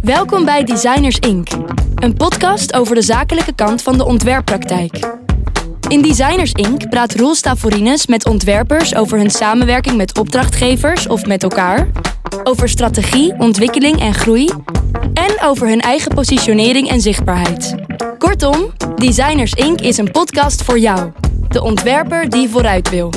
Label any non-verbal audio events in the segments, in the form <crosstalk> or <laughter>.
Welkom bij Designers Inc., een podcast over de zakelijke kant van de ontwerppraktijk. In Designers Inc. praat Roel Stavorines met ontwerpers over hun samenwerking met opdrachtgevers of met elkaar, over strategie, ontwikkeling en groei en over hun eigen positionering en zichtbaarheid. Kortom, Designers Inc. is een podcast voor jou, de ontwerper die vooruit wil.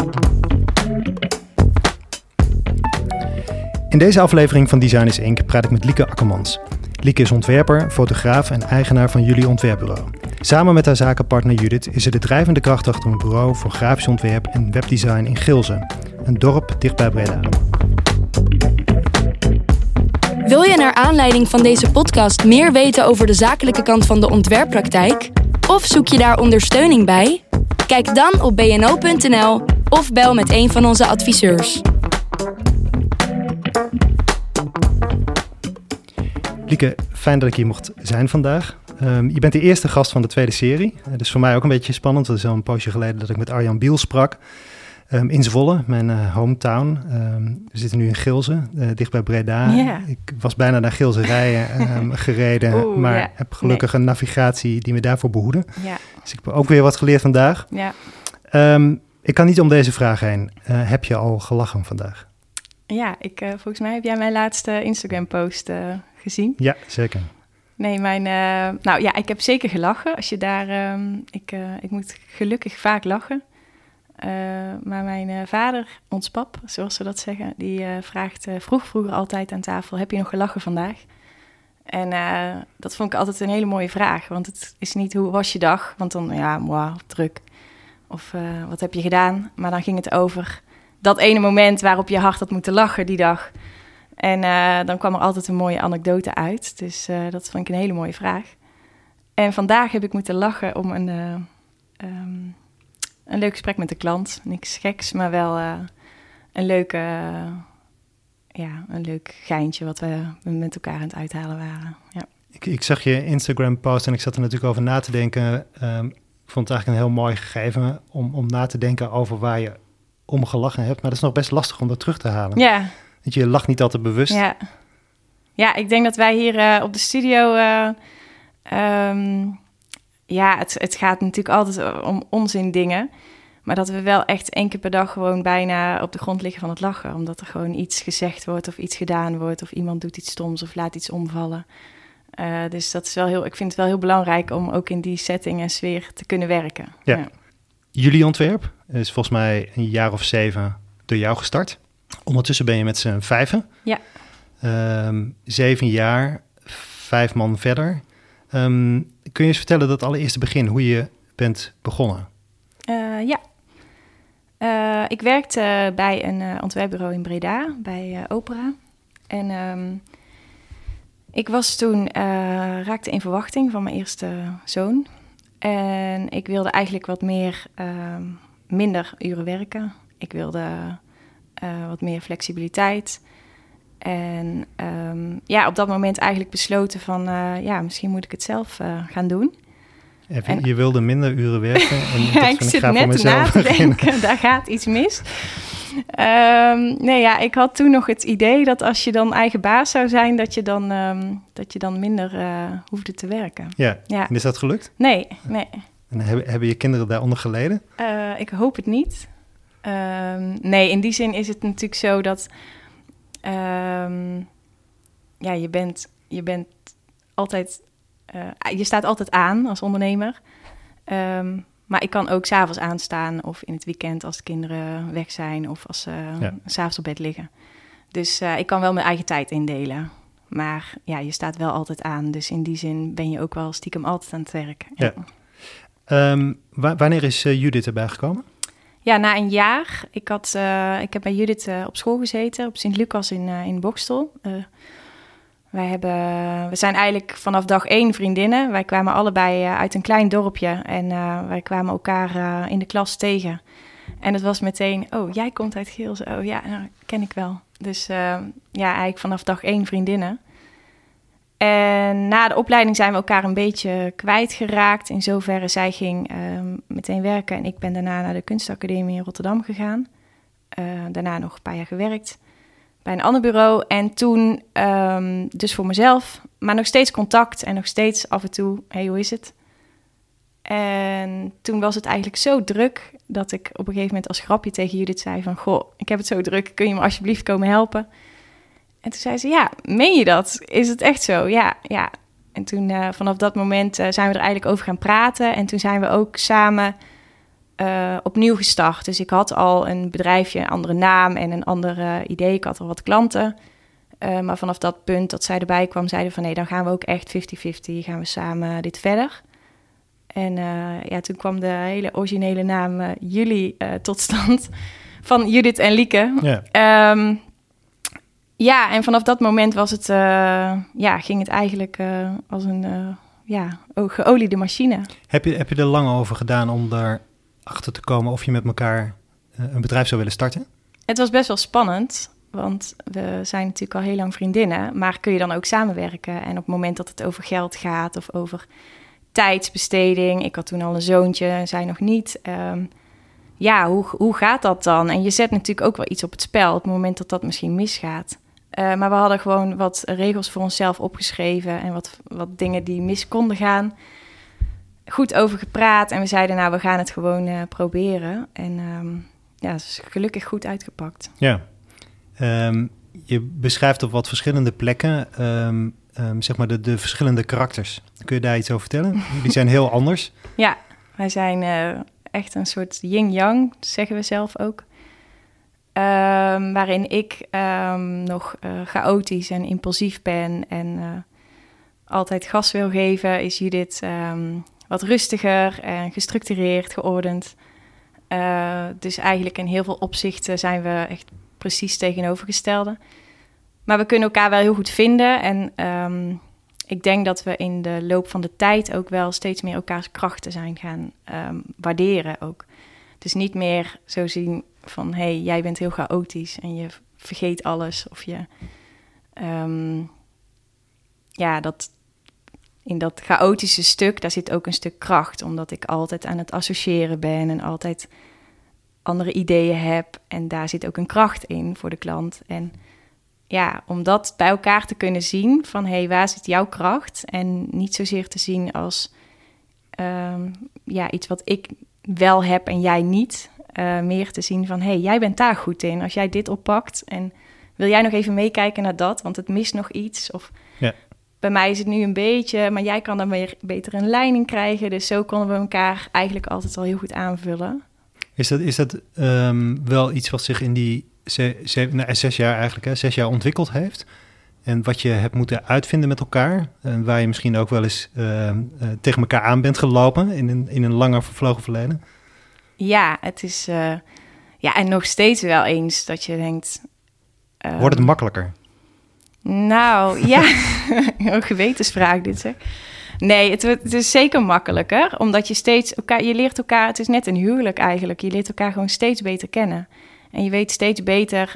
In deze aflevering van Designers Inc. praat ik met Lieke Akkermans. Lieke is ontwerper, fotograaf en eigenaar van Jullie Ontwerpbureau. Samen met haar zakenpartner Judith is ze de drijvende kracht achter een bureau voor grafisch ontwerp en webdesign in Gilze, een dorp dichtbij Breda. Wil je naar aanleiding van deze podcast meer weten over de zakelijke kant van de ontwerppraktijk? Of zoek je daar ondersteuning bij? Kijk dan op bno.nl of bel met een van onze adviseurs. Lieke, fijn dat ik hier mocht zijn vandaag. Um, je bent de eerste gast van de tweede serie. Uh, dus voor mij ook een beetje spannend. Het is al een poosje geleden dat ik met Arjan Biel sprak. Um, in Zwolle, mijn uh, hometown. Um, we zitten nu in Gilze, uh, dicht bij Breda. Yeah. Ik was bijna naar Gilze rijden <laughs> gereden. Oeh, maar heb gelukkig een navigatie die me daarvoor behoedde. Dus ik heb ook weer wat geleerd vandaag. Ik kan niet om deze vraag heen. Heb je al gelachen vandaag? Ja, ik, volgens mij heb jij mijn laatste Instagram-post gezien. Ja, zeker. Nee, mijn. Uh, nou ja, ik heb zeker gelachen. Als je daar. Um, ik, ik moet gelukkig vaak lachen. maar mijn vader, ons pap, zoals ze dat zeggen, die vraagt vroeg vroeger altijd aan tafel: Heb je nog gelachen vandaag? En dat vond ik altijd een hele mooie vraag. Want het is niet hoe was je dag? Want dan, ja, moi, druk. Of wat heb je gedaan? Maar dan ging het over dat ene moment waarop je hard had moeten lachen die dag. En uh, dan kwam er altijd een mooie anekdote uit. Dus uh, dat vond ik een hele mooie vraag. En vandaag heb ik moeten lachen om een, uh, um, een leuk gesprek met de klant. Niks geks, maar wel een, leuke, ja, een leuk geintje wat we met elkaar aan het uithalen waren. Ja. Ik, ik zag je Instagram-post en ik zat er natuurlijk over na te denken. Um, ik vond het eigenlijk een heel mooi gegeven om, om na te denken over waar je om gelachen hebt. Maar dat is nog best lastig om dat terug te halen. Ja. Want je lacht niet altijd bewust. Ja, ja ik denk dat wij hier uh, op de studio... Uh, um, ja, het, het gaat natuurlijk altijd om onzin dingen. Maar dat we wel echt één keer per dag gewoon bijna op de grond liggen van het lachen. Omdat er gewoon iets gezegd wordt of iets gedaan wordt... of iemand doet iets stoms of laat iets omvallen. Uh, dus dat is wel heel, ik vind het wel heel belangrijk om ook in die setting en sfeer te kunnen werken. Ja. ja. Jullie ontwerp is volgens mij een jaar of zeven door jou gestart. Ondertussen ben je met z'n vijven. Ja. Um, zeven jaar, vijf man verder. Um, kun je eens vertellen dat allereerste begin, hoe je bent begonnen? Uh, ja. Uh, ik werkte bij een uh, ontwerpbureau in Breda, bij Opera. En um, ik was toen, raakte in verwachting van mijn eerste zoon. En ik wilde eigenlijk wat meer, minder uren werken. Ik wilde uh, wat meer flexibiliteit. En um, ja, op dat moment eigenlijk besloten van... Uh, ja, misschien moet ik het zelf uh, gaan doen. Even, en, je wilde minder uren <laughs> werken. En ja, ik zit ik net na te <laughs> denken, daar gaat iets mis. Um, nee, ja, ik had toen nog het idee dat als je dan eigen baas zou zijn... dat je dan, um, dat je dan minder hoefde te werken. Ja. ja, en is dat gelukt? Nee, nee. En hebben, hebben je kinderen daaronder geleden? ik hoop het niet. Um, nee, in die zin is het natuurlijk zo dat um, ja, je bent, je bent altijd, uh, je staat altijd aan als ondernemer. Um, maar ik kan ook s'avonds aanstaan of in het weekend als de kinderen weg zijn of als ze ja. s'avonds op bed liggen. Dus uh, ik kan wel mijn eigen tijd indelen. Maar ja, je staat wel altijd aan. Dus in die zin ben je ook wel stiekem altijd aan het werk. Ja. ja. wanneer is uh, Judith erbij gekomen? Ja, na een jaar. Ik, had, uh, ik heb bij Judith uh, op school gezeten, op Sint-Lucas in, uh, in Bokstel. wij hebben, we zijn eigenlijk vanaf dag één vriendinnen. Wij kwamen allebei uit een klein dorpje en wij kwamen elkaar in de klas tegen. En het was meteen, oh, jij komt uit Geels. Oh ja, nou, ken ik wel. Dus ja, eigenlijk vanaf dag één vriendinnen. En na de opleiding zijn we elkaar een beetje kwijtgeraakt. In zoverre zij ging uh, meteen werken en ik ben daarna naar de kunstacademie in Rotterdam gegaan. Uh, daarna nog een paar jaar gewerkt. bij een ander bureau. En toen ehm, dus voor mezelf, maar nog steeds contact en nog steeds af en toe, hey, hoe is het? En toen was het eigenlijk zo druk dat ik op een gegeven moment als grapje tegen Judith zei van... Goh, ik heb het zo druk, kun je me alsjeblieft komen helpen? En toen zei ze, ja, meen je dat? Is het echt zo? Ja, ja. En toen uh, vanaf dat moment uh, zijn we er eigenlijk over gaan praten. En toen zijn we ook samen uh, opnieuw gestart. Dus ik had al een bedrijfje, een andere naam en een ander idee. Ik had al wat klanten. maar vanaf dat punt dat zij erbij kwam, zeiden van... nee, dan gaan we ook echt 50-50, gaan we samen dit verder. En ja, toen kwam de hele originele naam Jullie tot stand <laughs> van Judith en Lieke. Ja. Um, ja, en vanaf dat moment was het, uh, ja, ging het eigenlijk uh, als een uh, ja, geoliede machine. Heb je, heb je er lang over gedaan om erachter te komen of je met elkaar een bedrijf zou willen starten? Het was best wel spannend, want we zijn natuurlijk al heel lang vriendinnen. Maar kun je dan ook samenwerken? En op het moment dat het over geld gaat of over tijdsbesteding. Ik had toen al een zoontje en zij nog niet. Um, ja, hoe, hoe gaat dat dan? En je zet natuurlijk ook wel iets op het spel op het moment dat dat misschien misgaat. Uh, maar we hadden gewoon wat regels voor onszelf opgeschreven en wat, wat dingen die mis konden gaan. Goed over gepraat en we zeiden, nou, we gaan het gewoon uh, proberen. En um, ja, het is gelukkig goed uitgepakt. Ja, um, je beschrijft op wat verschillende plekken, um, zeg maar, de, de verschillende karakters. Kun je daar iets over vertellen? <laughs> Die zijn heel anders. Ja, wij zijn uh, echt een soort yin-yang, zeggen we zelf ook. Um, waarin ik um, nog uh, chaotisch en impulsief ben en uh, altijd gas wil geven, is Judith um, wat rustiger en gestructureerd, geordend. Uh, dus eigenlijk in heel veel opzichten zijn we echt precies tegenovergestelde. Maar we kunnen elkaar wel heel goed vinden. En ik denk dat we in de loop van de tijd ook wel steeds meer elkaars krachten zijn gaan waarderen ook. Dus niet meer zo zien van hé, hey, jij bent heel chaotisch en je vergeet alles. Of je, um, ja, dat, in dat chaotische stuk, daar zit ook een stuk kracht, omdat ik altijd aan het associëren ben en altijd andere ideeën heb. En daar zit ook een kracht in voor de klant. En ja, om dat bij elkaar te kunnen zien van hé, hey, waar zit jouw kracht? En niet zozeer te zien als um, ja, iets wat ik wel heb en jij niet. Uh, meer te zien van, hé, hey, jij bent daar goed in. Als jij dit oppakt en wil jij nog even meekijken naar dat, want het mist nog iets. Of ja. bij mij is het nu een beetje, maar jij kan dan weer beter een leiding krijgen. Dus zo konden we elkaar eigenlijk altijd al heel goed aanvullen. Is dat, is dat um, wel iets wat zich in die ze, ze, nou, zes jaar eigenlijk, hè, zes jaar ontwikkeld heeft? En wat je hebt moeten uitvinden met elkaar. En waar je misschien ook wel eens uh, uh, tegen elkaar aan bent gelopen in een, in een langer vervlogen verleden. Ja, het is. Uh, ja, en nog steeds wel eens dat je denkt. Um, Wordt het makkelijker? Nou <laughs> ja, <laughs> een gewetensvraag dit zeg. Nee, het, het, is zeker makkelijker, omdat je steeds elkaar, je leert elkaar, het is net een huwelijk eigenlijk. Je leert elkaar gewoon steeds beter kennen. En je weet steeds beter,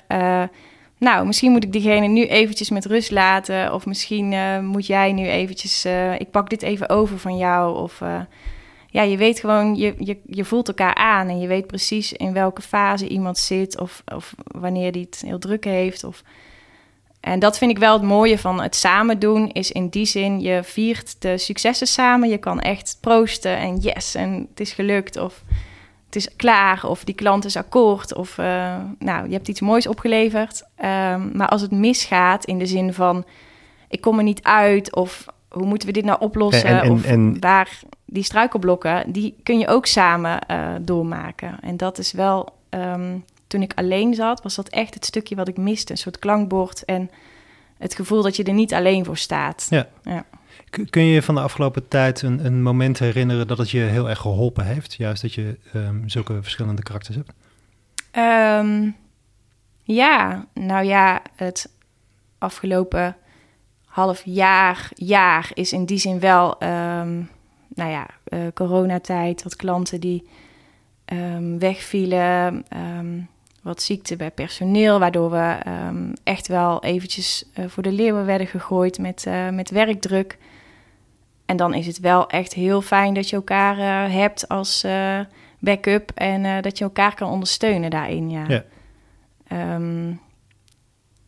nou, misschien moet ik diegene nu eventjes met rust laten. Of misschien uh, moet jij nu eventjes, uh, ik pak dit even over van jou. Of ja, je weet gewoon, je, je, je voelt elkaar aan en je weet precies in welke fase iemand zit of, of wanneer die het heel druk heeft. Of... En dat vind ik wel het mooie van het samen doen, is in die zin, je viert de successen samen. Je kan echt proosten en yes, en het is gelukt of het is klaar of die klant is akkoord of uh, nou, je hebt iets moois opgeleverd. Um, maar als het misgaat in de zin van ik kom er niet uit of hoe moeten we dit nou oplossen? En, en, of en... waar die struikelblokken, die kun je ook samen uh, doormaken. En dat is wel, um, toen ik alleen zat, was dat echt het stukje wat ik miste. Een soort klankbord en het gevoel dat je er niet alleen voor staat. Ja. ja. Kun je van de afgelopen tijd een, een, moment herinneren dat het je heel erg geholpen heeft? Juist dat je um, zulke verschillende karakters hebt? Um, ja, nou ja, het afgelopen half jaar, jaar is in die zin wel, um, nou ja, uh, coronatijd, wat klanten die wegvielen, wat ziekte bij personeel, waardoor we echt wel eventjes uh, voor de leeuwen werden gegooid met, uh, met werkdruk. En dan is het wel echt heel fijn dat je elkaar hebt als backup en dat je elkaar kan ondersteunen daarin. Ja. ja.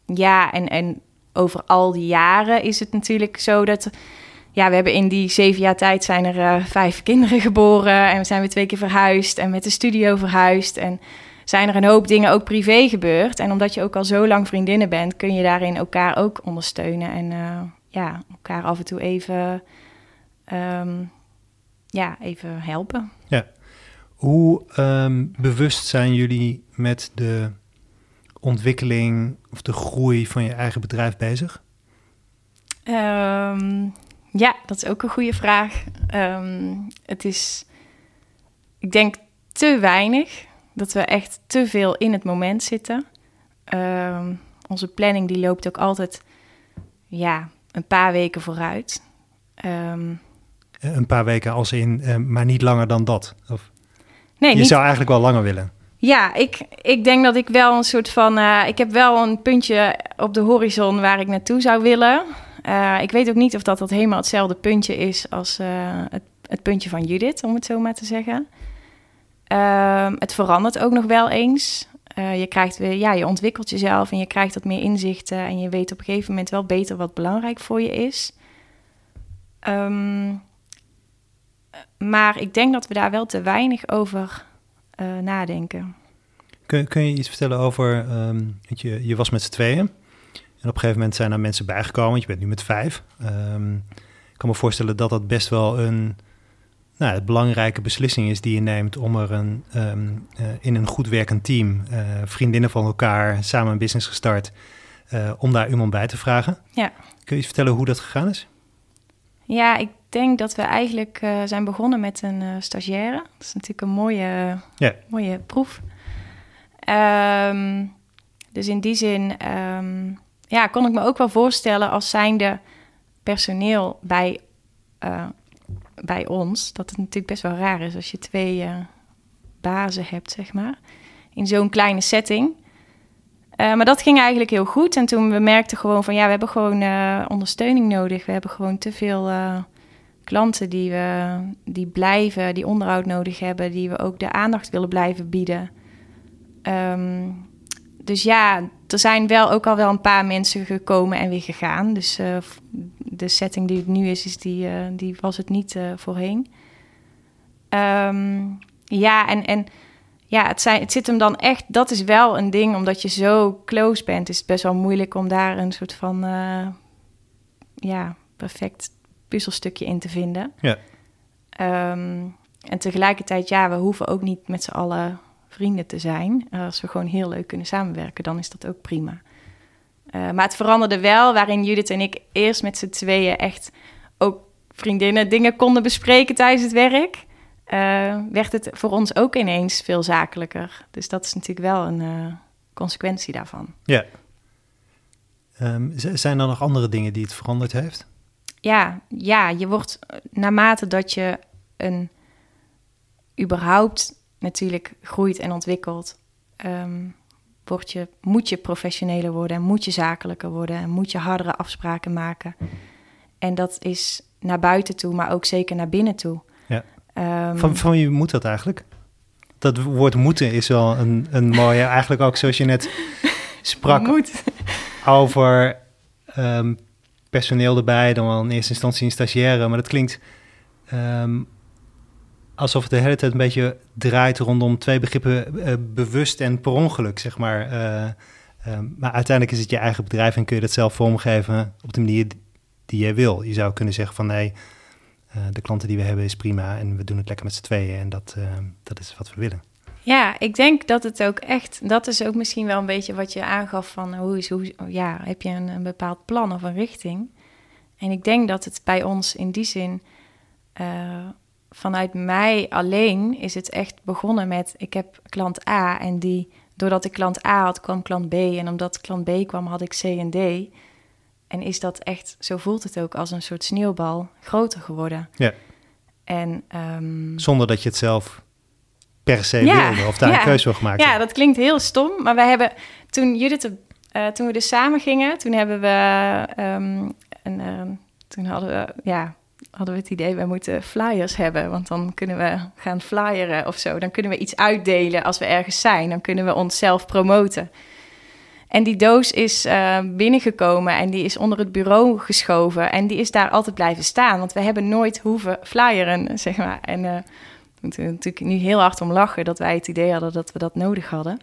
ja, en, en over al die jaren is het natuurlijk zo dat... Ja, we hebben in die zeven jaar tijd zijn er eh, vijf <laughs> kinderen geboren... en we zijn weer twee keer verhuisd en met de studio verhuisd... en zijn er een hoop dingen ook privé gebeurd. En omdat je ook al zo lang vriendinnen bent... kun je daarin elkaar ook ondersteunen en uh, ja, elkaar af en toe even... Um, ja, even helpen. Ja. Hoe um, bewust zijn jullie met de ontwikkeling of de groei van je eigen bedrijf bezig? Um, ja, dat is ook een goede vraag. Um, het is, ik denk, te weinig. Dat we echt te veel in het moment zitten. Um, onze planning die loopt ook altijd ja, een paar weken vooruit. Een paar weken als in, uh, maar niet langer dan dat? Of? Nee, je niet... zou eigenlijk wel langer willen. Ja, ik, ik denk dat ik wel een soort van. Uh, ik heb wel een puntje op de horizon waar ik naartoe zou willen. Uh, ik weet ook niet of dat, dat helemaal hetzelfde puntje is als het, het, puntje van Judith, om het zo maar te zeggen. Uh, het verandert ook nog wel eens. je krijgt weer, ja, je ontwikkelt jezelf en je krijgt wat meer inzichten. En je weet op een gegeven moment wel beter wat belangrijk voor je is. Um, maar ik denk dat we daar wel te weinig over uh, nadenken. Kun, kun je iets vertellen over, um, je, je was met z'n tweeën en op een gegeven moment zijn er mensen bijgekomen, want je bent nu met vijf. Um, ik kan me voorstellen dat dat best wel een nou, belangrijke beslissing is die je neemt om er een, um, uh, in een goed werkend team, uh, vriendinnen van elkaar, samen een business gestart, uh, om daar iemand bij te vragen. Ja. Kun je iets vertellen hoe dat gegaan is? Ja, ik denk dat we eigenlijk uh, zijn begonnen met een uh, stagiaire. Dat is natuurlijk een mooie, yeah. mooie proef. Um, dus in die zin um, ja, kon ik me ook wel voorstellen als zijnde personeel bij, uh, bij ons... dat het natuurlijk best wel raar is als je twee bazen hebt, zeg maar. In zo'n kleine setting... Uh, maar dat ging eigenlijk heel goed. En toen we merkten gewoon van ja, we hebben gewoon uh, ondersteuning nodig. We hebben gewoon te veel uh, klanten die, we, die blijven, die onderhoud nodig hebben, die we ook de aandacht willen blijven bieden. Um, dus ja, er zijn wel ook al wel een paar mensen gekomen en weer gegaan. Dus de setting die het nu is, is die, die was het niet voorheen. Um, ja, en. en ja, het, zijn, het zit hem dan echt, dat is wel een ding, omdat je zo close bent, is het best wel moeilijk om daar een soort van, ja, perfect puzzelstukje in te vinden. Ja. Um, en tegelijkertijd, ja, we hoeven ook niet met z'n allen vrienden te zijn. Als we gewoon heel leuk kunnen samenwerken, dan is dat ook prima. Uh, maar het veranderde wel, waarin Judith en ik eerst met z'n tweeën echt ook vriendinnen dingen konden bespreken tijdens het werk uh, werd het voor ons ook ineens veel zakelijker. Dus dat is natuurlijk wel een uh, consequentie daarvan. Ja. Um, zijn er nog andere dingen die het veranderd heeft? Ja, ja, je wordt naarmate dat je een überhaupt natuurlijk groeit en ontwikkelt, um, word je, moet je professioneler worden en moet je zakelijker worden en moet je hardere afspraken maken. En dat is naar buiten toe, maar ook zeker naar binnen toe. Um, van, van wie moet dat eigenlijk? Dat woord moeten is wel een, een mooie, eigenlijk ook zoals je net sprak <laughs> moet. over um, personeel erbij, dan wel in eerste instantie een stagiaire, maar dat klinkt um, alsof het de hele tijd een beetje draait rondom twee begrippen uh, bewust en per ongeluk, zeg maar. Uh, maar uiteindelijk is het je eigen bedrijf en kun je dat zelf vormgeven op de manier die jij wil. Je zou kunnen zeggen van nee, uh, de klanten die we hebben is prima en we doen het lekker met z'n tweeën en dat, uh, dat is wat we willen. Ja, ik denk dat het ook echt, dat is ook misschien wel een beetje wat je aangaf van hoe is, hoe, ja, heb je een, een bepaald plan of een richting? En ik denk dat het bij ons in die zin, uh, vanuit mij alleen, is het echt begonnen met, ik heb klant A en die, doordat ik klant A had, kwam klant B en omdat klant B kwam, had ik C en D. En is dat echt, zo voelt het ook, als een soort sneeuwbal groter geworden. Ja. En, um, Zonder dat je het zelf per se ja, of daar ja, een keuze voor gemaakt Ja, dat klinkt heel stom. Maar wij hebben, toen Judith, uh, toen we dus samen gingen, toen hebben we, um, een, uh, toen hadden we, ja, hadden we het idee, wij moeten flyers hebben. Want dan kunnen we gaan flyeren of zo. Dan kunnen we iets uitdelen als we ergens zijn. Dan kunnen we onszelf promoten. En die doos is uh, binnengekomen en die is onder het bureau geschoven. En die is daar altijd blijven staan. Want we hebben nooit hoeven flyeren, zeg maar. En uh, we moeten natuurlijk nu heel hard om lachen dat wij het idee hadden dat we dat nodig hadden.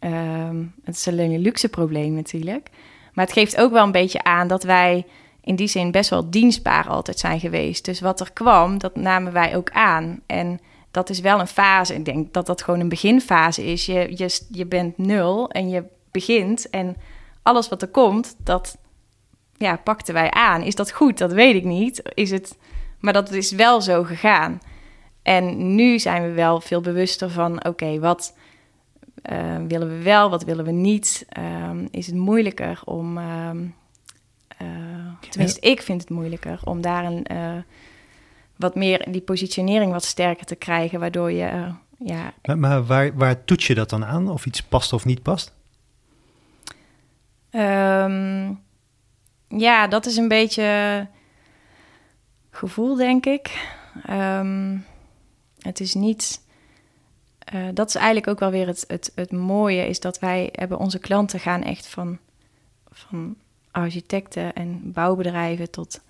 Um, het is alleen een luxe probleem natuurlijk. Maar het geeft ook wel een beetje aan dat wij in die zin best wel dienstbaar altijd zijn geweest. Dus wat er kwam, dat namen wij ook aan. En dat is wel een fase. Ik denk dat dat gewoon een beginfase is. Je, je, je bent nul en je begint. En alles wat er komt, dat ja, pakten wij aan. Is dat goed? Dat weet ik niet. Is het, maar dat is wel zo gegaan. En nu zijn we wel veel bewuster van: oké, wat uh, willen we wel, wat willen we niet? Uh, is het moeilijker om. Uh, tenminste, ik vind het moeilijker om daar een wat meer die positionering wat sterker te krijgen, waardoor je. ja. Maar, maar waar, waar toets je dat dan aan? Of iets past of niet past? Um, ja, dat is een beetje gevoel, denk ik. Um, het is niet. Uh, dat is eigenlijk ook wel weer het, het, het mooie, is dat wij hebben onze klanten gaan echt van, van architecten en bouwbedrijven tot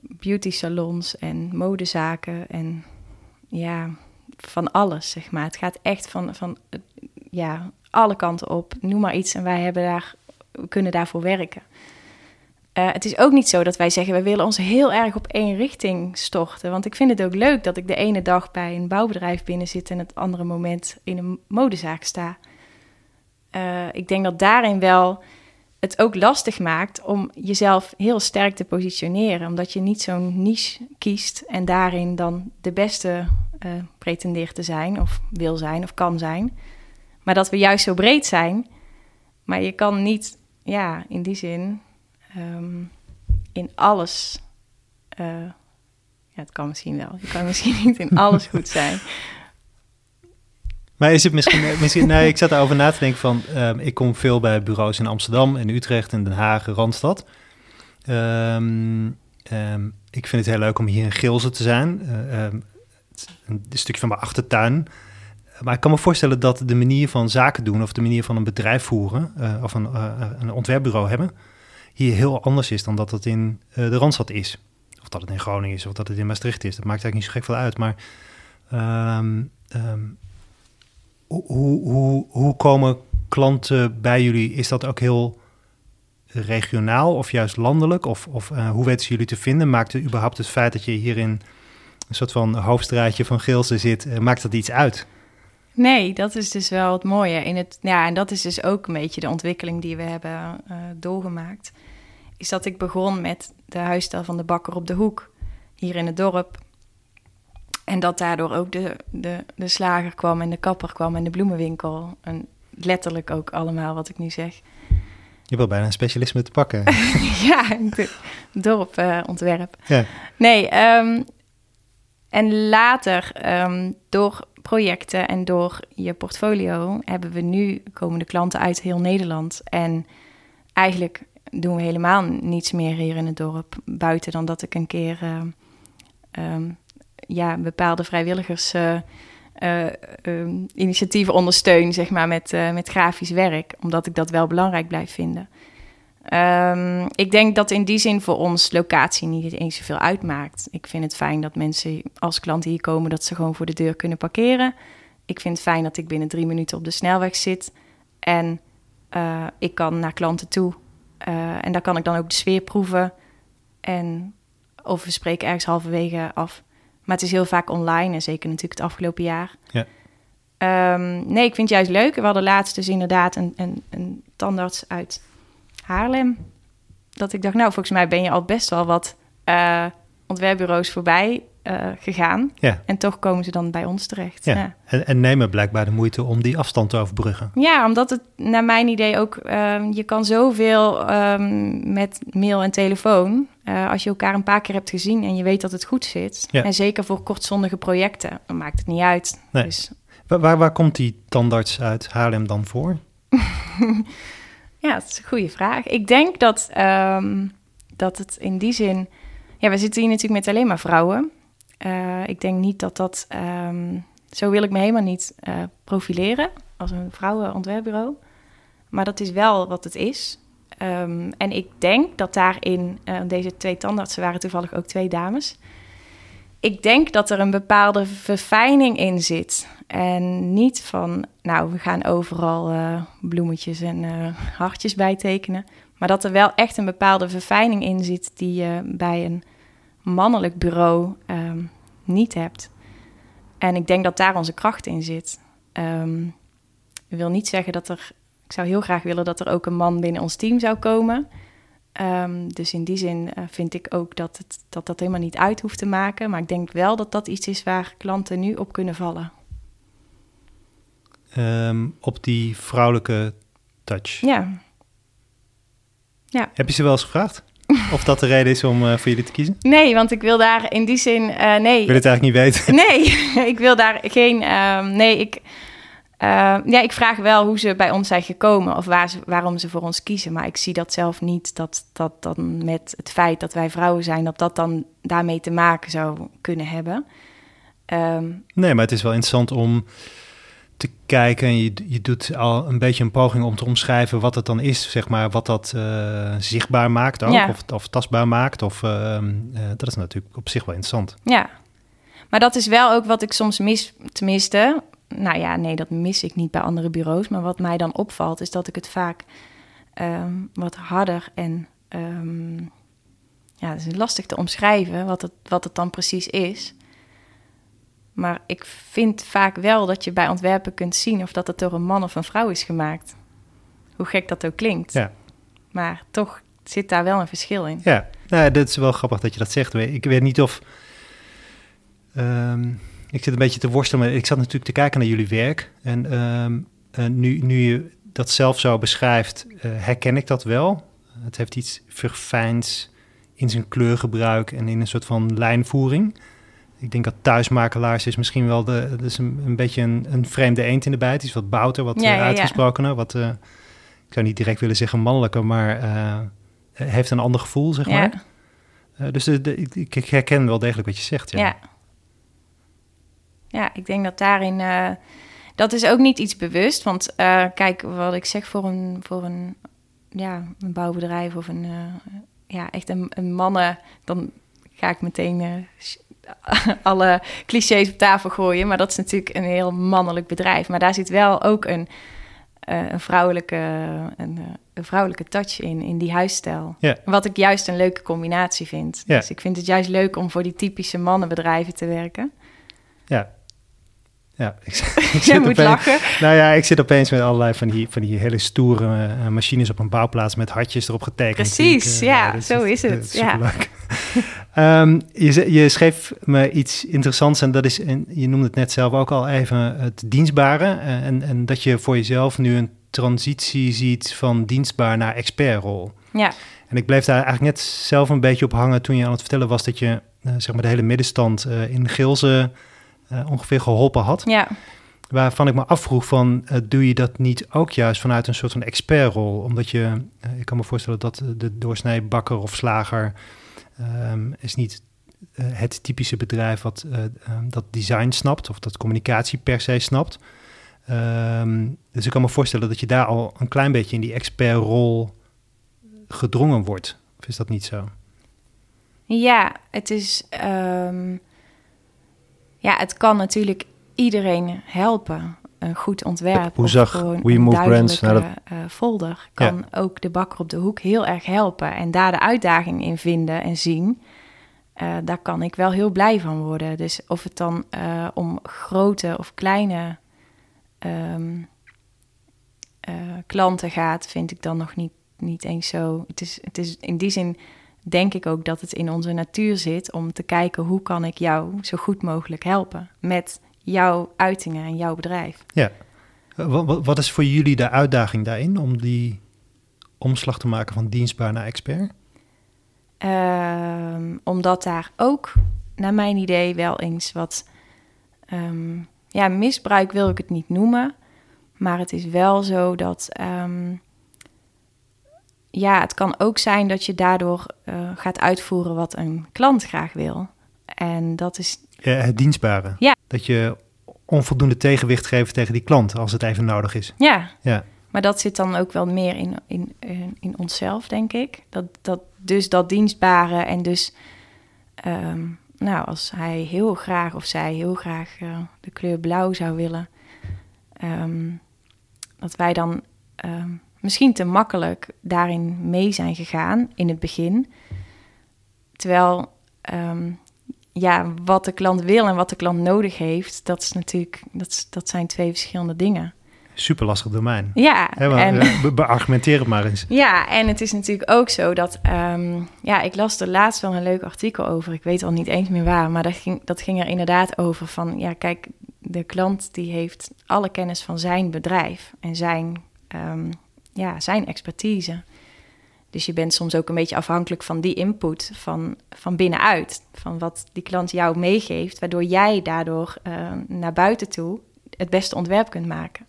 beauty salons en modezaken en ja, van alles, zeg maar. Het gaat echt van, van ja, alle kanten op. Noem maar iets en wij hebben daar, kunnen daarvoor werken. Uh, het is ook niet zo dat wij zeggen, we willen ons heel erg op één richting storten. Want ik vind het ook leuk dat ik de ene dag bij een bouwbedrijf binnen zit en het andere moment in een modezaak sta. Uh, ik denk dat daarin wel het ook lastig maakt om jezelf heel sterk te positioneren. Omdat je niet zo'n niche kiest en daarin dan de beste uh, pretendeert te zijn, of wil zijn, of kan zijn. Maar dat we juist zo breed zijn. Maar je kan niet, ja, in die zin, um, in alles. Uh, ja, het kan misschien wel. Je kan <laughs> misschien niet in alles goed zijn. Maar is het misschien, eh, misschien nee, ik zat erover na te denken van, um, ik kom veel bij bureaus in Amsterdam, in Utrecht, in Den Haag, Randstad. Um, um, ik vind het heel leuk om hier in Gilze te zijn. Uh, een stukje van mijn achtertuin. Maar ik kan me voorstellen dat de manier van zaken doen of de manier van een bedrijf voeren uh, of een, uh, een, ontwerpbureau hebben, hier heel anders is dan dat het in uh, de Randstad is. Of dat het in Groningen is of dat het in Maastricht is. Dat maakt eigenlijk niet zo gek veel uit. Maar um, um, hoe, hoe, hoe komen klanten bij jullie? Is dat ook heel regionaal of juist landelijk? Of, of hoe weten jullie te vinden? Maakt het überhaupt het feit dat je hier in een soort van hoofdstraatje van Geelse zit, maakt dat iets uit? Nee, dat is dus wel het mooie. In het, ja, en dat is dus ook een beetje de ontwikkeling die we hebben uh, doorgemaakt. Is dat ik begon met de huisstijl van de bakker op de hoek, hier in het dorp. En dat daardoor ook de, de, de slager kwam en de kapper kwam en de bloemenwinkel. En letterlijk ook allemaal wat ik nu zeg. Je wil bijna een specialisme te pakken. <laughs> ja, doropontwerp. Uh, ja. Nee, um, en later um, door projecten en door je portfolio hebben we nu komende klanten uit heel Nederland. En eigenlijk doen we helemaal niets meer hier in het dorp. Buiten dan dat ik een keer uh, um, ja, bepaalde vrijwilligers. Uh, uh, initiatieven ondersteun, zeg maar, met, met grafisch werk. Omdat ik dat wel belangrijk blijf vinden. Um, ik denk dat in die zin voor ons locatie niet eens zoveel uitmaakt. Ik vind het fijn dat mensen als klanten hier komen, dat ze gewoon voor de deur kunnen parkeren. Ik vind het fijn dat ik binnen drie minuten op de snelweg zit. En uh, ik kan naar klanten toe. Uh, en daar kan ik dan ook de sfeer proeven. En of we spreken ergens halverwege af. Maar het is heel vaak online en zeker natuurlijk het afgelopen jaar. Ja. Um, nee, ik vind het juist leuk. We hadden laatst dus inderdaad een, een, een tandarts uit Haarlem. Dat ik dacht, nou, volgens mij ben je al best wel wat uh, ontwerpbureaus voorbij uh, gegaan. Ja. En toch komen ze dan bij ons terecht. Ja. ja. En, en, nemen blijkbaar de moeite om die afstand te overbruggen. Ja, omdat het naar mijn idee ook... Uh, je kan zoveel um, met mail en telefoon... Uh, als je elkaar een paar keer hebt gezien en je weet dat het goed zit. Ja. En zeker voor kortzondige projecten, dan maakt het niet uit. Nee. Dus... Waar, waar, waar komt die tandarts uit Haarlem dan voor? <laughs> Ja, dat is een goede vraag. Ik denk dat, um, dat het in die zin... Ja, we zitten hier natuurlijk met alleen maar vrouwen. Uh, ik denk niet dat dat... Um, zo wil ik me helemaal niet uh, profileren als een vrouwenontwerpbureau. maar dat is wel wat het is. Ehm, en ik denk dat daarin, uh, deze twee tandartsen waren toevallig ook twee dames. Ik denk dat er een bepaalde verfijning in zit. En niet van, nou, we gaan overal uh, bloemetjes en uh, hartjes bijtekenen. Maar dat er wel echt een bepaalde verfijning in zit die je bij een mannelijk bureau um, niet hebt. En ik denk dat daar onze kracht in zit. Um, ik wil niet zeggen dat er. Ik zou heel graag willen dat er ook een man binnen ons team zou komen. Um, dus in die zin uh, vind ik ook dat, het, dat dat helemaal niet uit hoeft te maken. Maar ik denk wel dat dat iets is waar klanten nu op kunnen vallen. Um, op die vrouwelijke touch. Ja. ja. Heb je ze wel eens gevraagd? <laughs> Of dat de reden is om uh, voor jullie te kiezen? Nee, want ik wil daar in die zin. Uh, nee. Ik wil het eigenlijk niet weten. Nee, <laughs> ik wil daar geen. Um, nee, ik. Uh, ja, ik vraag wel hoe ze bij ons zijn gekomen of waar ze, waarom ze voor ons kiezen. Maar ik zie dat zelf niet dat dat dan met het feit dat wij vrouwen zijn, dat dat dan daarmee te maken zou kunnen hebben. Um, nee, maar het is wel interessant om te kijken en je, je doet al een beetje een poging om te omschrijven wat het dan is, zeg maar, wat dat uh, zichtbaar maakt ook, ja. of, of, tastbaar maakt. Of, uh, uh, dat is natuurlijk op zich wel interessant. Ja, maar dat is wel ook wat ik soms mis, tenminste, nou ja, nee, dat mis ik niet bij andere bureaus, maar wat mij dan opvalt is dat ik het vaak um, wat harder en, um, ja, het is lastig te omschrijven wat het, wat het dan precies is. Maar ik vind vaak wel dat je bij ontwerpen kunt zien of dat het door een man of een vrouw is gemaakt. Hoe gek dat ook klinkt. Ja. Maar toch zit daar wel een verschil in. Ja, nou, dat is wel grappig dat je dat zegt. Ik weet niet of. Um, ik zit een beetje te worstelen. Ik zat natuurlijk te kijken naar jullie werk. En um, uh, nu, nu je dat zelf zo beschrijft, uh, herken ik dat wel. Het heeft iets verfijns in zijn kleurgebruik en in een soort van lijnvoering ik denk dat thuismakelaars is misschien wel de, dat is een, een beetje een, een vreemde eend in de bijt. is wat bouter, wat ja, uh, uitgesprokener. Wat, uh, ik zou niet direct willen zeggen mannelijker, maar uh, heeft een ander gevoel, zeg maar. dus de, de, ik, ik, herken wel degelijk wat je zegt. Ja, ja. ik denk dat daarin... dat is ook niet iets bewust. Want kijk, wat ik zeg voor een, voor een, ja, een bouwbedrijf of een... ja, echt een, een mannen... Dan ga ik meteen <laughs> alle clichés op tafel gooien. Maar dat is natuurlijk een heel mannelijk bedrijf. Maar daar zit wel ook een, uh, een, vrouwelijke, een, een, vrouwelijke touch in, in die huisstijl. Wat ik juist een leuke combinatie vind. Dus ik vind het juist leuk om voor die typische mannenbedrijven te werken. Ja, ja, ik, <laughs> ik <laughs> Jij moet opeens, lachen. Nou ja, ik zit opeens met allerlei van die, van die hele stoere uh, machines op een bouwplaats met hartjes erop getekend. Precies, uh, ja, zo is het. Ja. um, <laughs> je, je schreef me iets interessants en dat is, en je noemde het net zelf ook al even, het dienstbare. En, en dat je voor jezelf nu een transitie ziet van dienstbaar naar expertrol. Ja. En ik bleef daar eigenlijk net zelf een beetje op hangen toen je aan het vertellen was dat je zeg maar de hele middenstand in Gilze uh, ongeveer geholpen had. Ja. Waarvan ik me afvroeg van, uh, doe je dat niet ook juist vanuit een soort van expertrol? Omdat je, uh, ik kan me voorstellen dat de doorsnee bakker of slager um, is niet het typische bedrijf wat um, dat design snapt of dat communicatie per se snapt. Um, dus ik kan me voorstellen dat je daar al een klein beetje in die expertrol gedrongen wordt. Of is dat niet zo? Ja, het is ja, het kan natuurlijk iedereen helpen. Een goed ontwerp. Hoe zag gewoon We Move Brands naar dat... uh, folder kan ja. ook de bakker op de hoek heel erg helpen. En daar de uitdaging in vinden en zien. Uh, daar kan ik wel heel blij van worden. Dus of het dan uh, om grote of kleine um, klanten gaat, vind ik dan nog niet, niet eens zo. Het is, het is in die zin denk ik ook dat het in onze natuur zit om te kijken hoe kan ik jou zo goed mogelijk helpen met jouw uitingen en jouw bedrijf. Ja. Wat, wat is voor jullie de uitdaging daarin om die omslag te maken van dienstbaar naar expert? Um, omdat daar ook, naar mijn idee, wel eens wat um, ja, misbruik wil ik het niet noemen. Maar het is wel zo dat um, ja, het kan ook zijn dat je daardoor uh, gaat uitvoeren wat een klant graag wil. En dat is. Ja, het dienstbare. Ja. Dat je onvoldoende tegenwicht geeft tegen die klant als het even nodig is. Ja. ja. Maar dat zit dan ook wel meer in, in, in, in onszelf, denk ik. Dat, dat, dus dat dienstbare en dus... ehm, nou, als hij heel graag of zij heel graag eh, de kleur blauw zou willen... ehm, dat wij dan ehm, misschien te makkelijk daarin mee zijn gegaan in het begin. Terwijl ehm, ja, wat de klant wil en wat de klant nodig heeft, dat is natuurlijk dat, is- dat zijn twee verschillende dingen. Super lastig domein. Ja, Hè, maar, en, eh, be- beargumenteer het maar eens. ja, en het is natuurlijk ook zo dat, ehm, ja, ik las er laatst wel een leuk artikel over. Ik weet al niet eens meer waar, maar dat ging, dat ging er inderdaad over van, ja, kijk, de klant die heeft alle kennis van zijn bedrijf en zijn, ehm, ja, zijn expertise. Dus je bent soms ook een beetje afhankelijk van die input van, van binnenuit. Van wat die klant jou meegeeft, waardoor jij daardoor eh, naar buiten toe het beste ontwerp kunt maken.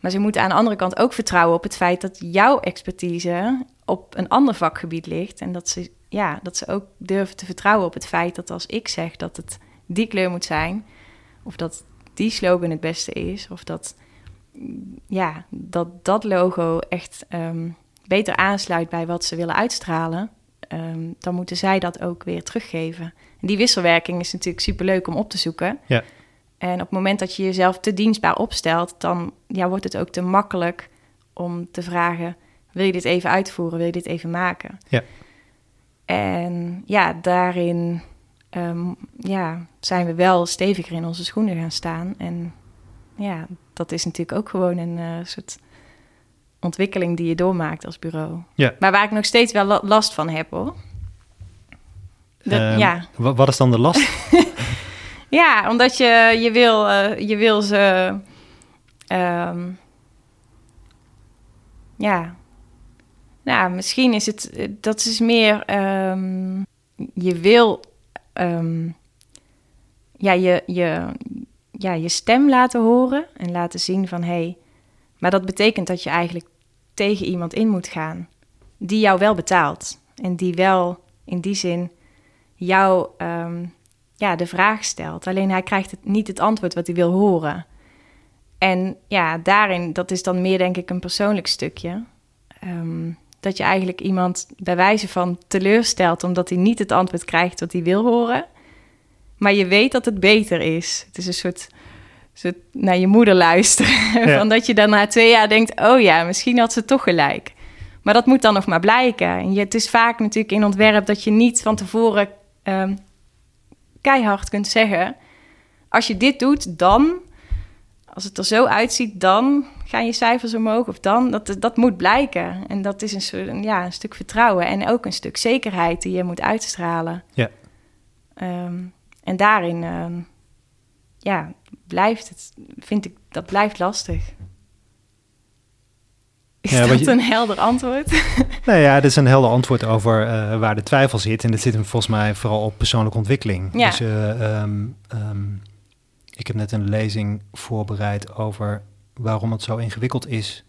Maar ze moeten aan de andere kant ook vertrouwen op het feit dat jouw expertise op een ander vakgebied ligt. En dat ze, ja, dat ze ook durven te vertrouwen op het feit dat als ik zeg dat het die kleur moet zijn, of dat die slogan het beste is, of dat ja, dat, dat logo echt ehm, beter aansluit bij wat ze willen uitstralen, ehm, dan moeten zij dat ook weer teruggeven. En die wisselwerking is natuurlijk superleuk om op te zoeken. Ja. En op het moment dat je jezelf te dienstbaar opstelt, dan ja, wordt het ook te makkelijk om te vragen: wil je dit even uitvoeren? Wil je dit even maken? Ja. En ja, daarin ehm, ja, zijn we wel steviger in onze schoenen gaan staan. En ja, dat is natuurlijk ook gewoon een eh, soort ontwikkeling die je doormaakt als bureau. Ja. Maar waar ik nog steeds wel la- last van heb hoor. Dat- Ehm, ja. wa- Wat is dan de last? <laughs> Ja, omdat je, je, wil, eh, je wil ze. ehm, ja. Nou, misschien is het. eh, Dat is meer. ehm, je wil. ja, je, je, ja, je stem laten horen en laten zien van hé. Hey, maar dat betekent dat je eigenlijk tegen iemand in moet gaan. Die jou wel betaalt. En die wel in die zin jou. ehm, ja, de vraag stelt. Alleen hij krijgt het, niet het antwoord wat hij wil horen. En ja, daarin, dat is dan meer denk ik een persoonlijk stukje. Ehm, dat je eigenlijk iemand bij wijze van teleurstelt omdat hij niet het antwoord krijgt wat hij wil horen. Maar je weet dat het beter is. Het is een soort, soort naar je moeder luisteren. Ja. <laughs> Van dat je dan na twee jaar denkt, oh ja, misschien had ze toch gelijk. Maar dat moet dan nog maar blijken. En je, het is vaak natuurlijk in ontwerp dat je niet van tevoren ehm, keihard kunt zeggen: als je dit doet, dan, als het er zo uitziet, dan gaan je cijfers omhoog of dan. Dat, dat moet blijken. En dat is een, soort, ja, een stuk vertrouwen en ook een stuk zekerheid die je moet uitstralen. Ja. Ehm, en daarin, ehm, ja, blijft het, vind ik, dat blijft lastig. Is Ja, dat je- een helder antwoord? <laughs> nou ja, dit is een helder antwoord over eh, waar de twijfel zit. En dat zit hem volgens mij vooral op persoonlijke ontwikkeling. Ja. Dus eh, ehm, ehm, ik heb net een lezing voorbereid over waarom het zo ingewikkeld is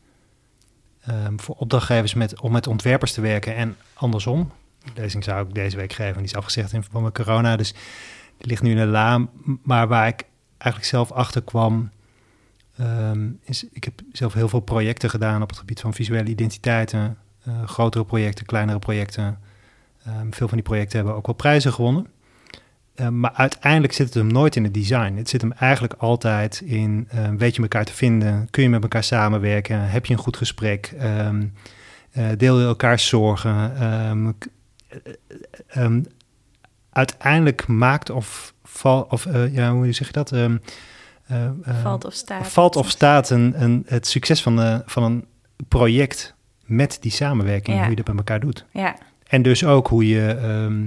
ehm, voor opdrachtgevers met, om met ontwerpers te werken en andersom. De lezing zou ik deze week geven, die is afgezegd in verband met corona. Dus die ligt nu in de la. M- Maar waar ik eigenlijk zelf achter kwam, ehm, is ik heb zelf heel veel projecten gedaan op het gebied van visuele identiteiten. eh, grotere projecten, kleinere projecten. Ehm, veel van die projecten hebben ook wel prijzen gewonnen. Eh, maar uiteindelijk zit het hem nooit in het design. Het zit hem eigenlijk altijd in, weet je elkaar te vinden? Kun je met elkaar samenwerken? Heb je een goed gesprek? Ehm, eh, deel je elkaars zorgen? Ehm, eh, ehm, uiteindelijk maakt of, val, of eh, ja, hoe zeg je dat? Ehm, eh, eh, Valt of staat. valt of staat een, een, het succes van, de, van een project met die samenwerking, Ja. hoe je dat met elkaar doet. Ja, En dus ook hoe je ehm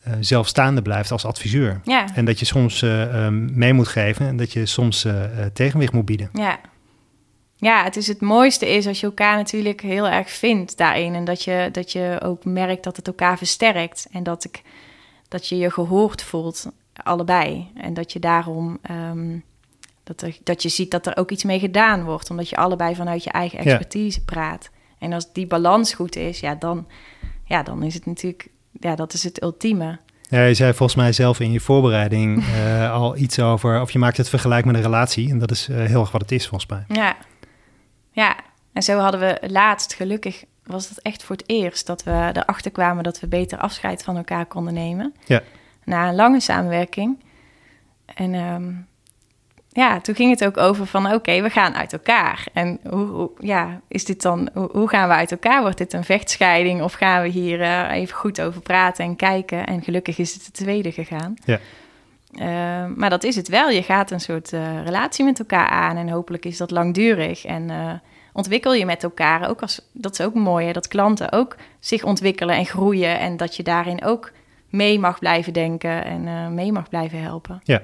eh, zelfstaande blijft als adviseur. ja, En dat je soms eh, ehm, mee moet geven en dat je soms eh, eh, tegenwicht moet bieden. ja. Ja, het is het mooiste is als je elkaar natuurlijk heel erg vindt daarin. En dat je, dat je ook merkt dat het elkaar versterkt. En dat, ik, dat je je gehoord voelt, allebei. En dat je daarom... ehm, dat, er, dat je ziet dat er ook iets mee gedaan wordt. Omdat je allebei vanuit je eigen Ja. expertise praat. En als die balans goed is, ja, dan, ja, dan is het natuurlijk... Ja, dat is het ultieme. Ja, je zei volgens mij zelf in je voorbereiding <laughs> eh, al iets over, of je maakt het vergelijk met een relatie. En dat is eh, heel erg wat het is volgens mij. Ja, Ja, en zo hadden we laatst gelukkig was het echt voor het eerst dat we erachter kwamen dat we beter afscheid van elkaar konden nemen. Ja. Na een lange samenwerking. En ehm, ja, toen ging het ook over van oké, we gaan uit elkaar. En hoe, hoe, ja, is dit dan, hoe, hoe, gaan we uit elkaar? Wordt dit een vechtscheiding of gaan we hier uh, even goed over praten en kijken? En gelukkig is het de tweede gegaan. Ja. Uh, maar dat is het wel. Je gaat een soort uh, relatie met elkaar aan en hopelijk is dat langdurig. En uh, ontwikkel je met elkaar ook als dat is ook mooi, hè, dat klanten ook zich ontwikkelen en groeien en dat je daarin ook mee mag blijven denken en mee mag blijven helpen. Ja.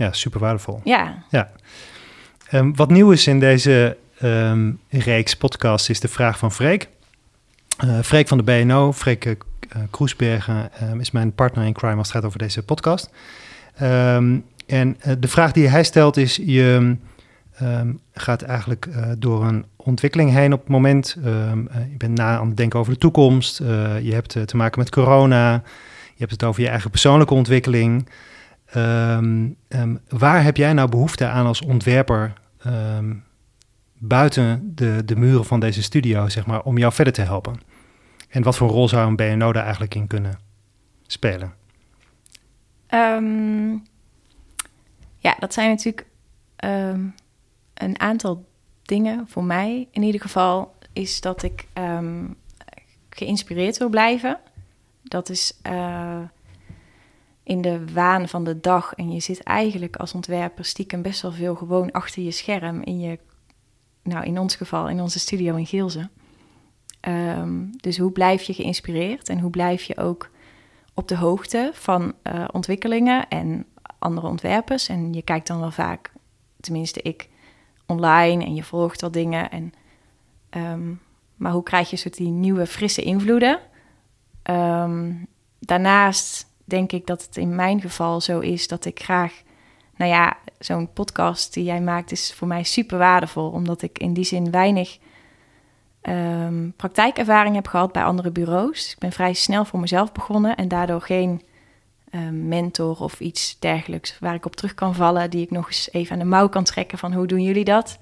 Ja, super waardevol. Ja. ja. Um, wat nieuw is in deze um, reeks podcast is de vraag van Freek. Uh, Freek van de BNO, Freek uh, Kroesbergen, um, is mijn partner in crime als het gaat over deze podcast. en de vraag die hij stelt is, je gaat eigenlijk door een ontwikkeling heen op het moment. je bent na aan het denken over de toekomst. je hebt te maken met corona. Je hebt het over je eigen persoonlijke ontwikkeling. Um, um, waar heb jij nou behoefte aan als ontwerper buiten de, de muren van deze studio, zeg maar, om jou verder te helpen? En wat voor rol zou een BNO daar eigenlijk in kunnen spelen? ja, dat zijn natuurlijk een aantal dingen voor mij. In ieder geval is dat ik geïnspireerd wil blijven. Dat is. Uh, in de waan van de dag. En je zit eigenlijk als ontwerper stiekem best wel veel gewoon achter je scherm. In je, nou in ons geval, in onze studio in Geelze. Um, dus hoe blijf je geïnspireerd en hoe blijf je ook op de hoogte van uh, ontwikkelingen en andere ontwerpers. En je kijkt dan wel vaak, tenminste ik, online en je volgt wat dingen. En, um, maar hoe krijg je soort die nieuwe frisse invloeden? Um, daarnaast denk ik dat het in mijn geval zo is dat ik graag, nou ja, zo'n podcast die jij maakt is voor mij super waardevol, omdat ik in die zin weinig um, praktijkervaring heb gehad bij andere bureaus. Ik ben vrij snel voor mezelf begonnen en daardoor geen um, mentor of iets dergelijks waar ik op terug kan vallen, die ik nog eens even aan de mouw kan trekken van hoe doen jullie dat?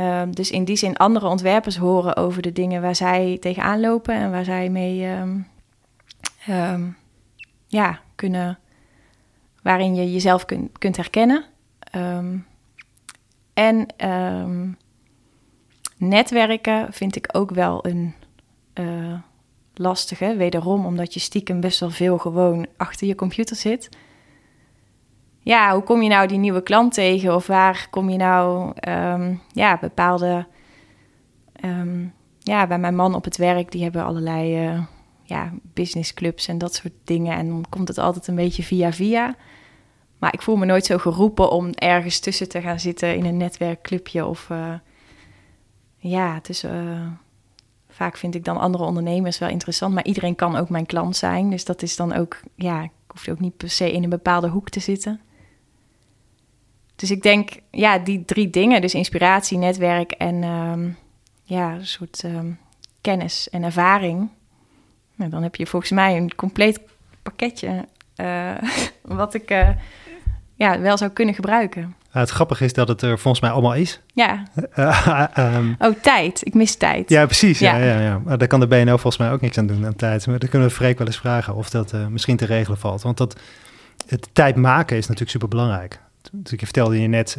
Um, dus in die zin andere ontwerpers horen over de dingen waar zij tegenaan lopen en waar zij mee um, ja, kunnen, waarin je jezelf kun, kunt herkennen. En netwerken vind ik ook wel een uh, lastige. Wederom omdat je stiekem best wel veel gewoon achter je computer zit. Ja, hoe kom je nou die nieuwe klant tegen? Of waar kom je nou um, ja, bepaalde... ja, bij mijn man op het werk, die hebben allerlei... Uh, ja, businessclubs en dat soort dingen. En dan komt het altijd een beetje via via. Maar ik voel me nooit zo geroepen om ergens tussen te gaan zitten in een netwerkclubje. Of uh, ja, het is. Uh, vaak vind ik dan andere ondernemers wel interessant. Maar iedereen kan ook mijn klant zijn. Dus dat is dan ook. Ja, ik hoef ook niet per se in een bepaalde hoek te zitten. Dus ik denk, ja, die drie dingen. Dus inspiratie, netwerk en um, ja, soort um, kennis en ervaring nou, dan heb je volgens mij een compleet pakketje uh, <laughs> wat ik uh, ja, wel zou kunnen gebruiken. Uh, het grappige is dat het er volgens mij allemaal is. Ja. um, oh, tijd. Ik mis tijd. Ja, precies. Ja. Ja, ja, ja. Maar daar kan de BNO volgens mij ook niks aan doen aan tijd. Maar dan kunnen we Freek wel eens vragen of dat misschien te regelen valt. Want dat, het tijd maken is natuurlijk super belangrijk. Dus ik vertelde je net,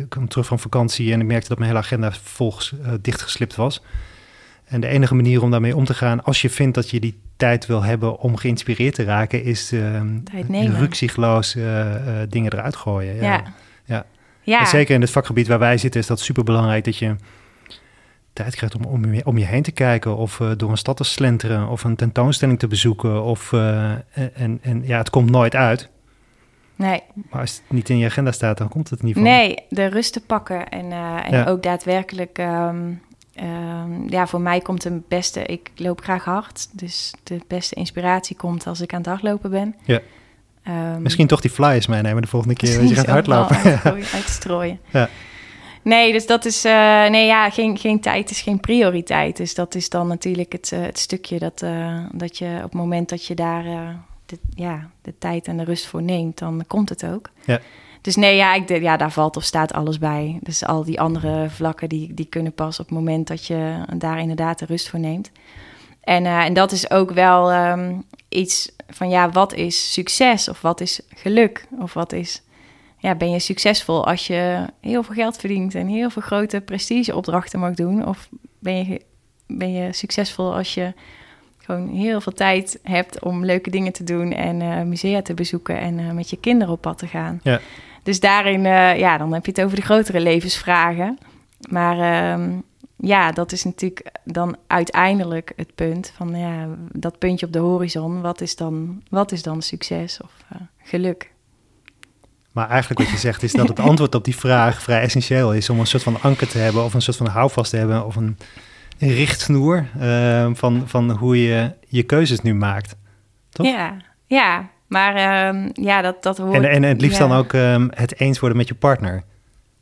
ik kwam terug van vakantie en ik merkte dat mijn hele agenda volgens dichtgeslipt was. En de enige manier om daarmee om te gaan, als je vindt dat je die tijd wil hebben om geïnspireerd te raken, is uh, ruksigloos uh, uh, dingen eruit gooien. Ja. Ja. ja. ja. zeker in het vakgebied waar wij zitten, is dat super belangrijk dat je tijd krijgt om om je, om je heen te kijken, of uh, door een stad te slenteren, of een tentoonstelling te bezoeken. Of, uh, en, en ja, het komt nooit uit. Nee. Maar als het niet in je agenda staat, dan komt het niet van. Nee, de rust te pakken en, uh, en ja. ook daadwerkelijk um, Um, ja, voor mij komt de beste. Ik loop graag hard. Dus de beste inspiratie komt als ik aan het hardlopen ben. Ja. Um, Misschien toch die flyers meenemen de volgende keer als je <laughs> gaat hardlopen. <laughs> Uitstrooien. Ja. Nee, dus dat is. Uh, nee, ja, geen, geen tijd is geen prioriteit. Dus dat is dan natuurlijk het, uh, het stukje dat, uh, dat je op het moment dat je daar de, ja, de tijd en de rust voor neemt, dan komt het ook. Ja. dus nee, ja, ik, ja, daar valt of staat alles bij. Dus al die andere vlakken die, die kunnen pas op het moment dat je daar inderdaad de rust voor neemt. En, uh, en dat is ook wel um, iets van ja, wat is succes of wat is geluk of wat is ja, ben je succesvol als je heel veel geld verdient en heel veel grote prestigeopdrachten mag doen? Of ben je, ben je succesvol als je gewoon heel veel tijd hebt om leuke dingen te doen en uh, musea te bezoeken en uh, met je kinderen op pad te gaan? Ja. Dus daarin, uh, ja, dan heb je het over de grotere levensvragen. Maar um, ja, dat is natuurlijk dan uiteindelijk het punt van ja, dat puntje op de horizon. Wat is dan, wat is dan succes of geluk? Maar eigenlijk wat je zegt is dat het antwoord op die vraag vrij essentieel is om een soort van anker te hebben of een soort van houvast te hebben of een, richtsnoer uh, van, van hoe je je keuzes nu maakt. Toch? Ja, ja. Maar uh, ja, dat, dat hoort... En, en het liefst dan ook um, het eens worden met je partner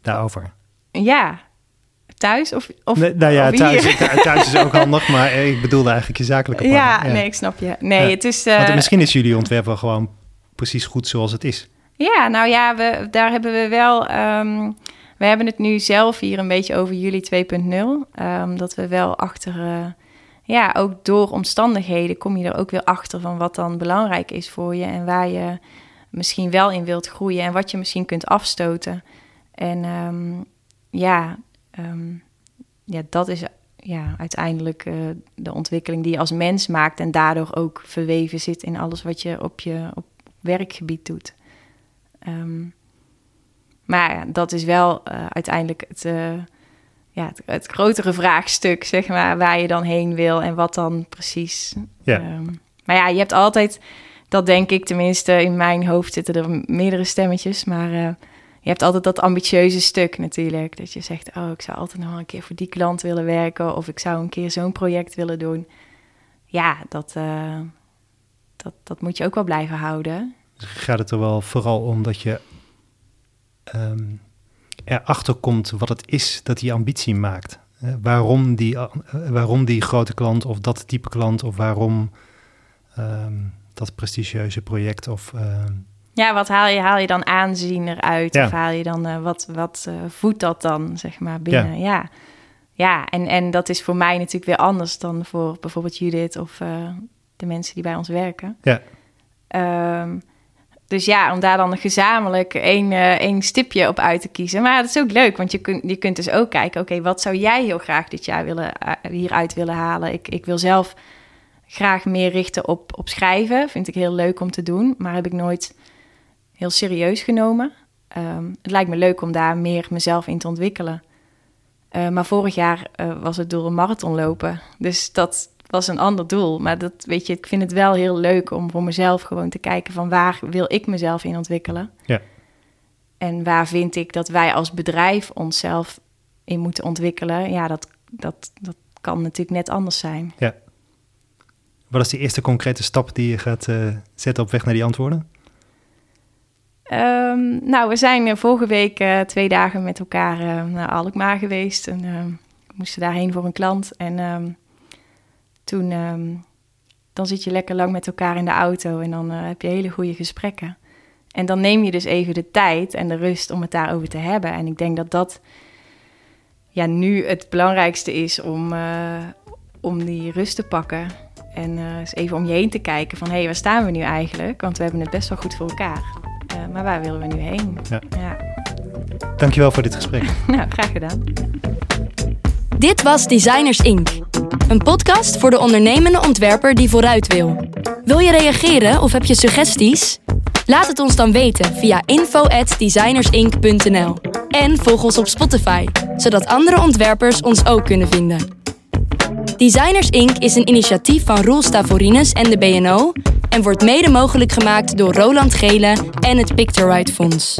daarover. Ja, thuis of, of nee, Nou ja, thuis, thuis, is ook <laughs> handig, maar ik bedoelde eigenlijk je zakelijke partner. Ja, ja. nee, ik snap je. Nee, ja. het is... Uh, Want misschien is jullie ontwerp wel gewoon precies goed zoals het is. Ja, nou ja, we, daar hebben we wel. Um, we hebben het nu zelf hier een beetje over juli 2.0. Um, dat we wel achter. Uh, ja, ook door omstandigheden kom je er ook weer achter van wat dan belangrijk is voor je en waar je misschien wel in wilt groeien en wat je misschien kunt afstoten. En um, ja, ja, dat is ja, uiteindelijk uh, de ontwikkeling die je als mens maakt en daardoor ook verweven zit in alles wat je op je op werkgebied doet. Um, maar dat is wel uh, uiteindelijk het, uh, ja, het, het, grotere vraagstuk, zeg maar, waar je dan heen wil en wat dan precies. Ja. Um, maar ja, je hebt altijd, dat denk ik tenminste, in mijn hoofd zitten er meerdere stemmetjes, maar je hebt altijd dat ambitieuze stuk natuurlijk. Dat je zegt, oh, ik zou altijd nog een keer voor die klant willen werken of ik zou een keer zo'n project willen doen. Ja, dat, dat, dat moet je ook wel blijven houden gaat het er wel vooral om dat je um, erachter komt wat het is dat die ambitie maakt. Uh, waarom, die, uh, waarom die grote klant of dat type klant of waarom um, dat prestigieuze project of... Uh, ja, wat haal je, haal je dan aanzien eruit? Ja. Of haal je dan, uh, wat, wat uh, voedt dat dan, zeg maar, binnen? Ja, ja. ja en, en dat is voor mij natuurlijk weer anders dan voor bijvoorbeeld Judith of uh, de mensen die bij ons werken. Ja. Um, dus ja, om daar dan gezamenlijk één, één stipje op uit te kiezen. Maar dat is ook leuk, want je, kunt je kunt dus ook kijken... oké, wat zou jij heel graag dit jaar willen, hieruit willen halen? Ik, ik wil zelf graag meer richten op, op schrijven. Vind ik heel leuk om te doen, maar heb ik nooit heel serieus genomen. Um, het lijkt me leuk om daar meer mezelf in te ontwikkelen. Uh, maar vorig jaar was het door een marathon lopen. Dus dat, was een ander doel. Maar dat weet je, ik vind het wel heel leuk om voor mezelf gewoon te kijken van waar wil ik mezelf in ontwikkelen. Ja. En waar vind ik dat wij als bedrijf onszelf in moeten ontwikkelen. Ja, dat, dat, dat kan natuurlijk net anders zijn. Ja. Wat is de eerste concrete stap die je gaat uh, zetten op weg naar die antwoorden? Um, nou, we zijn vorige week uh, twee dagen met elkaar uh, naar Alkmaar geweest. En we moesten daarheen voor een klant. En um, toen dan zit je lekker lang met elkaar in de auto en dan uh, heb je hele goede gesprekken. En dan neem je dus even de tijd en de rust om het daarover te hebben. En ik denk dat dat ja, nu het belangrijkste is om, uh, om die rust te pakken. En uh, eens even om je heen te kijken van hé, hey, waar staan we nu eigenlijk? Want we hebben het best wel goed voor elkaar. Maar waar willen we nu heen? Ja. ja. Dankjewel voor dit gesprek. <laughs> nou, graag gedaan. Dit was Designers Inc. Een podcast voor de ondernemende ontwerper die vooruit wil. Wil je reageren of heb je suggesties? Laat het ons dan weten via info@designersinc.nl. En volg ons op Spotify, zodat andere ontwerpers ons ook kunnen vinden. Designers Inc. is een initiatief van Roel Stavorines en de BNO en wordt mede mogelijk gemaakt door Roland Gele en het Pictorite Fonds.